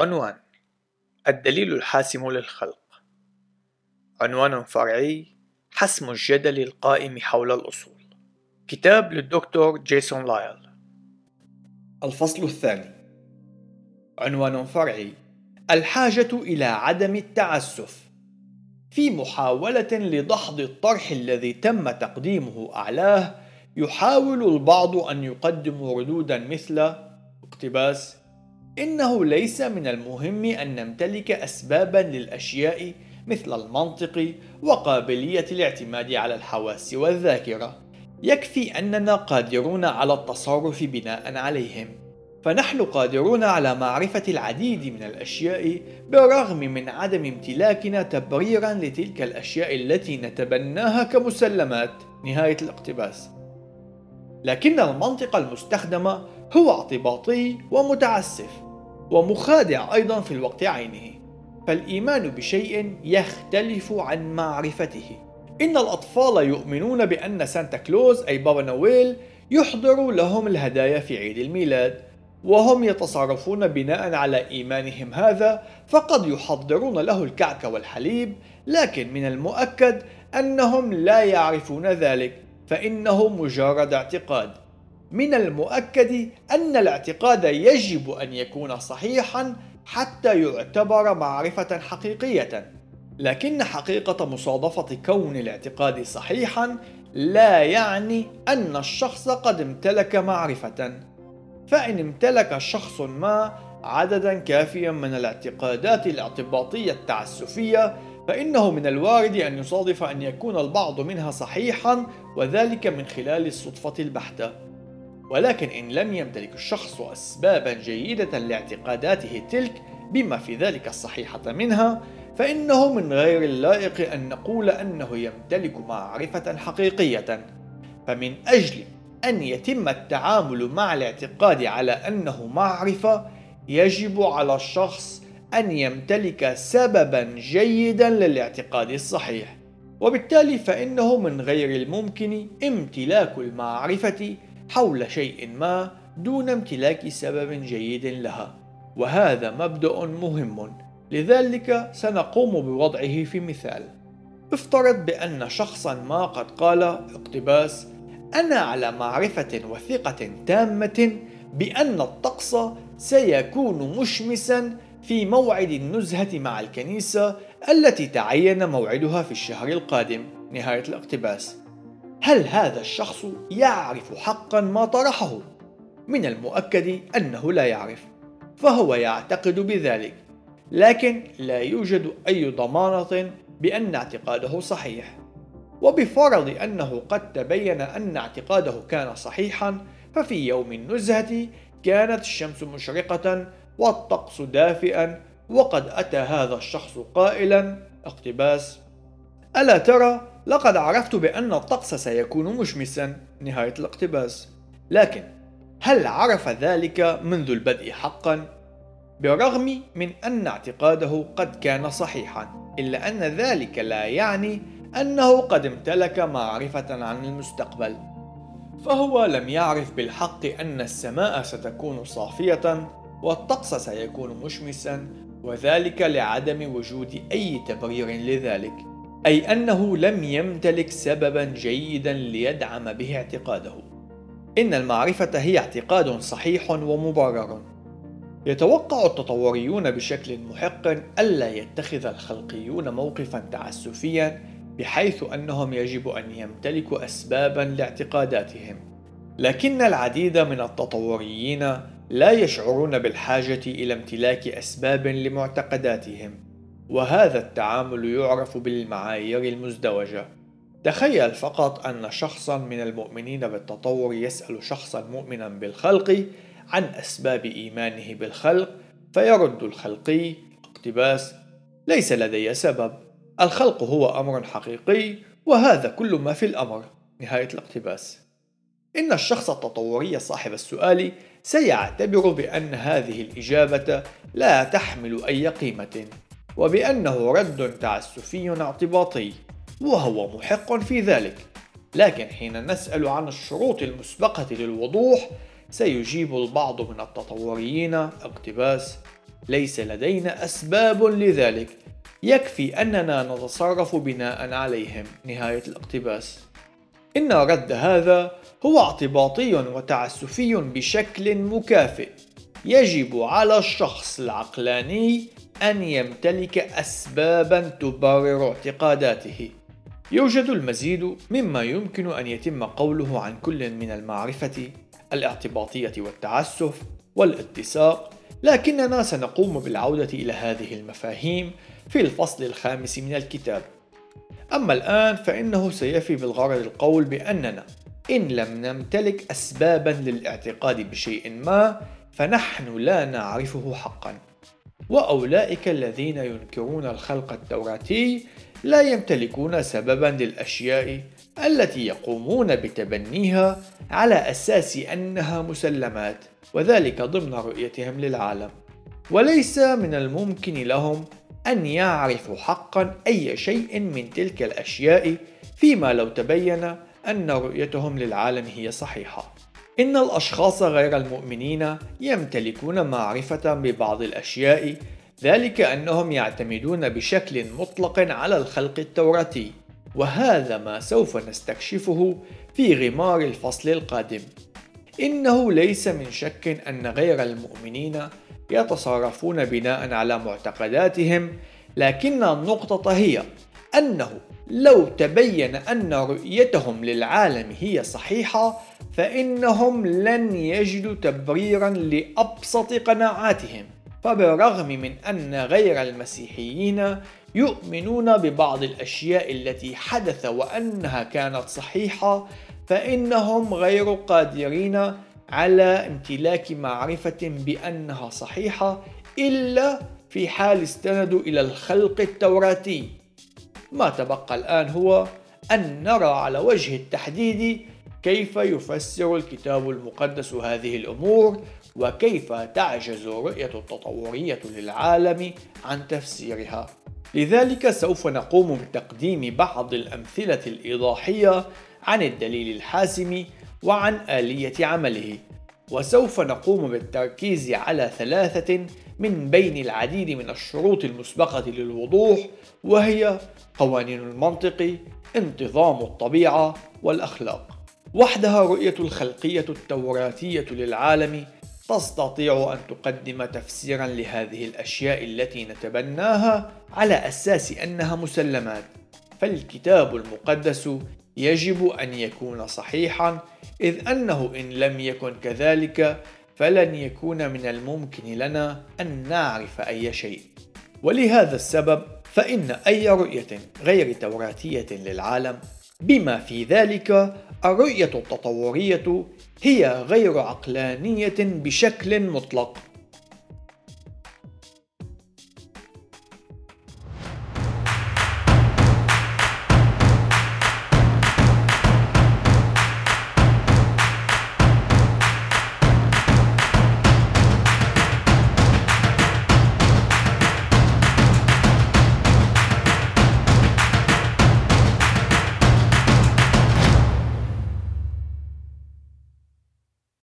عنوان الدليل الحاسم للخلق. عنوان فرعي حسم الجدل القائم حول الأصول. كتاب للدكتور جيسون لايل. الفصل الثاني. عنوان فرعي الحاجة إلى عدم التعسف. في محاولة لدحض الطرح الذي تم تقديمه أعلاه يحاول البعض أن يقدموا ردودا مثل اقتباس إنه ليس من المهم أن نمتلك أسبابا للأشياء مثل المنطق وقابلية الاعتماد على الحواس والذاكرة. يكفي أننا قادرون على التصرف بناء عليهم. فنحن قادرون على معرفة العديد من الأشياء بالرغم من عدم امتلاكنا تبريرا لتلك الأشياء التي نتبناها كمسلمات. نهاية الاقتباس. لكن المنطق المستخدم هو اعتباطي ومتعسف ومخادع أيضا في الوقت عينه. فالإيمان بشيء يختلف عن معرفته. إن الأطفال يؤمنون بأن سانتا كلوز أي بابا نويل يحضر لهم الهدايا في عيد الميلاد وهم يتصرفون بناء على إيمانهم هذا فقد يحضرون له الكعك والحليب لكن من المؤكد أنهم لا يعرفون ذلك. فإنه مجرد اعتقاد. من المؤكد أن الاعتقاد يجب أن يكون صحيحا حتى يعتبر معرفة حقيقية. لكن حقيقة مصادفة كون الاعتقاد صحيحا لا يعني أن الشخص قد امتلك معرفة. فإن امتلك شخص ما عددا كافيا من الاعتقادات الاعتباطية التعسفية فإنه من الوارد أن يصادف أن يكون البعض منها صحيحا وذلك من خلال الصدفة البحتة. ولكن إن لم يمتلك الشخص أسبابا جيدة لاعتقاداته تلك بما في ذلك الصحيحة منها فإنه من غير اللائق أن نقول أنه يمتلك معرفة حقيقية. فمن أجل أن يتم التعامل مع الاعتقاد على أنه معرفة يجب على الشخص أن يمتلك سببا جيدا للاعتقاد الصحيح. وبالتالي فإنه من غير الممكن امتلاك المعرفة حول شيء ما دون امتلاك سبب جيد لها. وهذا مبدأ مهم. لذلك سنقوم بوضعه في مثال. افترض بأن شخصا ما قد قال اقتباس أنا على معرفة وثقة تامة بأن الطقس سيكون مشمسا في موعد النزهة مع الكنيسة التي تعين موعدها في الشهر القادم. نهاية الاقتباس. هل هذا الشخص يعرف حقا ما طرحه؟ من المؤكد أنه لا يعرف فهو يعتقد بذلك لكن لا يوجد أي ضمانة بأن اعتقاده صحيح. وبفرض أنه قد تبين أن اعتقاده كان صحيحا ففي يوم النزهة كانت الشمس مشرقة والطقس دافئا وقد أتى هذا الشخص قائلا اقتباس. ألا ترى؟ لقد عرفت بأن الطقس سيكون مشمسا. نهاية الاقتباس. لكن هل عرف ذلك منذ البدء حقا؟ بالرغم من أن اعتقاده قد كان صحيحا إلا أن ذلك لا يعني أنه قد امتلك معرفة عن المستقبل. فهو لم يعرف بالحق أن السماء ستكون صافية والطقس سيكون مشمسا وذلك لعدم وجود أي تبرير لذلك أي أنه لم يمتلك سببا جيدا ليدعم به اعتقاده. إن المعرفة هي اعتقاد صحيح ومبرر. يتوقع التطوريون بشكل محق ألا يتخذ الخلقيون موقفا تعسفيا بحيث أنهم يجب أن يمتلكوا أسبابا لاعتقاداتهم. لكن العديد من التطوريين لا يشعرون بالحاجة إلى امتلاك أسباب لمعتقداتهم وهذا التعامل يعرف بالمعايير المزدوجة. تخيل فقط أن شخصا من المؤمنين بالتطور يسأل شخصا مؤمنا بالخلق عن أسباب إيمانه بالخلق فيرد الخلقي اقتباس ليس لدي سبب الخلق هو أمر حقيقي وهذا كل ما في الأمر. نهاية الاقتباس. إن الشخص التطوري صاحب السؤال سيعتبر بأن هذه الإجابة لا تحمل أي قيمة وبأنه رد تعسفي اعتباطي وهو محق في ذلك. لكن حين نسأل عن الشروط المسبقة للوضوح سيجيب البعض من التطوريين اقتباس ليس لدينا أسباب لذلك. يكفي أننا نتصرف بناء عليهم. نهاية الاقتباس. إن رد هذا هو اعتباطي وتعسفي بشكل مكافئ. يجب على الشخص العقلاني أن يمتلك أسبابا تبرر اعتقاداته. يوجد المزيد مما يمكن أن يتم قوله عن كل من المعرفة الاعتباطية والتعسف والاتساق. لكننا سنقوم بالعودة إلى هذه المفاهيم في الفصل الخامس من الكتاب. أما الآن فإنه سيفي بالغرض القول بأننا إن لم نمتلك أسبابا للاعتقاد بشيء ما فنحن لا نعرفه حقا. وأولئك الذين ينكرون الخلق التوراتي لا يمتلكون سببا للأشياء التي يقومون بتبنيها على أساس أنها مسلمات وذلك ضمن رؤيتهم للعالم. وليس من الممكن لهم أن يعرفوا حقا أي شيء من تلك الأشياء فيما لو تبين أن رؤيتهم للعالم هي صحيحة. إن الأشخاص غير المؤمنين يمتلكون معرفة ببعض الأشياء ذلك أنهم يعتمدون بشكل مطلق على الخلق التوراتي وهذا ما سوف نستكشفه في غمار الفصل القادم. إنه ليس من شك أن غير المؤمنين يتصرفون بناء على معتقداتهم لكن النقطة هي أنه لو تبين أن رؤيتهم للعالم هي صحيحة فإنهم لن يجدوا تبريرا لأبسط قناعاتهم. فبالرغم من أن غير المسيحيين يؤمنون ببعض الأشياء التي حدث وأنها كانت صحيحة فإنهم غير قادرين على امتلاك معرفة بأنها صحيحة إلا في حال استندوا إلى الخلق التوراتي. ما تبقى الآن هو أن نرى على وجه التحديد كيف يفسر الكتاب المقدس هذه الأمور وكيف تعجز رؤية التطورية للعالم عن تفسيرها. لذلك سوف نقوم بتقديم بعض الأمثلة الإيضاحية عن الدليل الحاسم وعن آلية عمله. وسوف نقوم بالتركيز على ثلاثة من بين العديد من الشروط المسبقة للوضوح وهي قوانين المنطق، انتظام الطبيعة والأخلاق. وحدها رؤية الخلقية التوراتية للعالم. تستطيع أن تقدم تفسيرا لهذه الأشياء التي نتبناها على أساس أنها مسلمات، فالكتاب المقدس يجب أن يكون صحيحا إذ أنه إن لم يكن كذلك فلن يكون من الممكن لنا أن نعرف أي شيء. ولهذا السبب فإن أي رؤية غير توراتية للعالم بما في ذلك الرؤية التطورية هي غير عقلانية بشكل مطلق.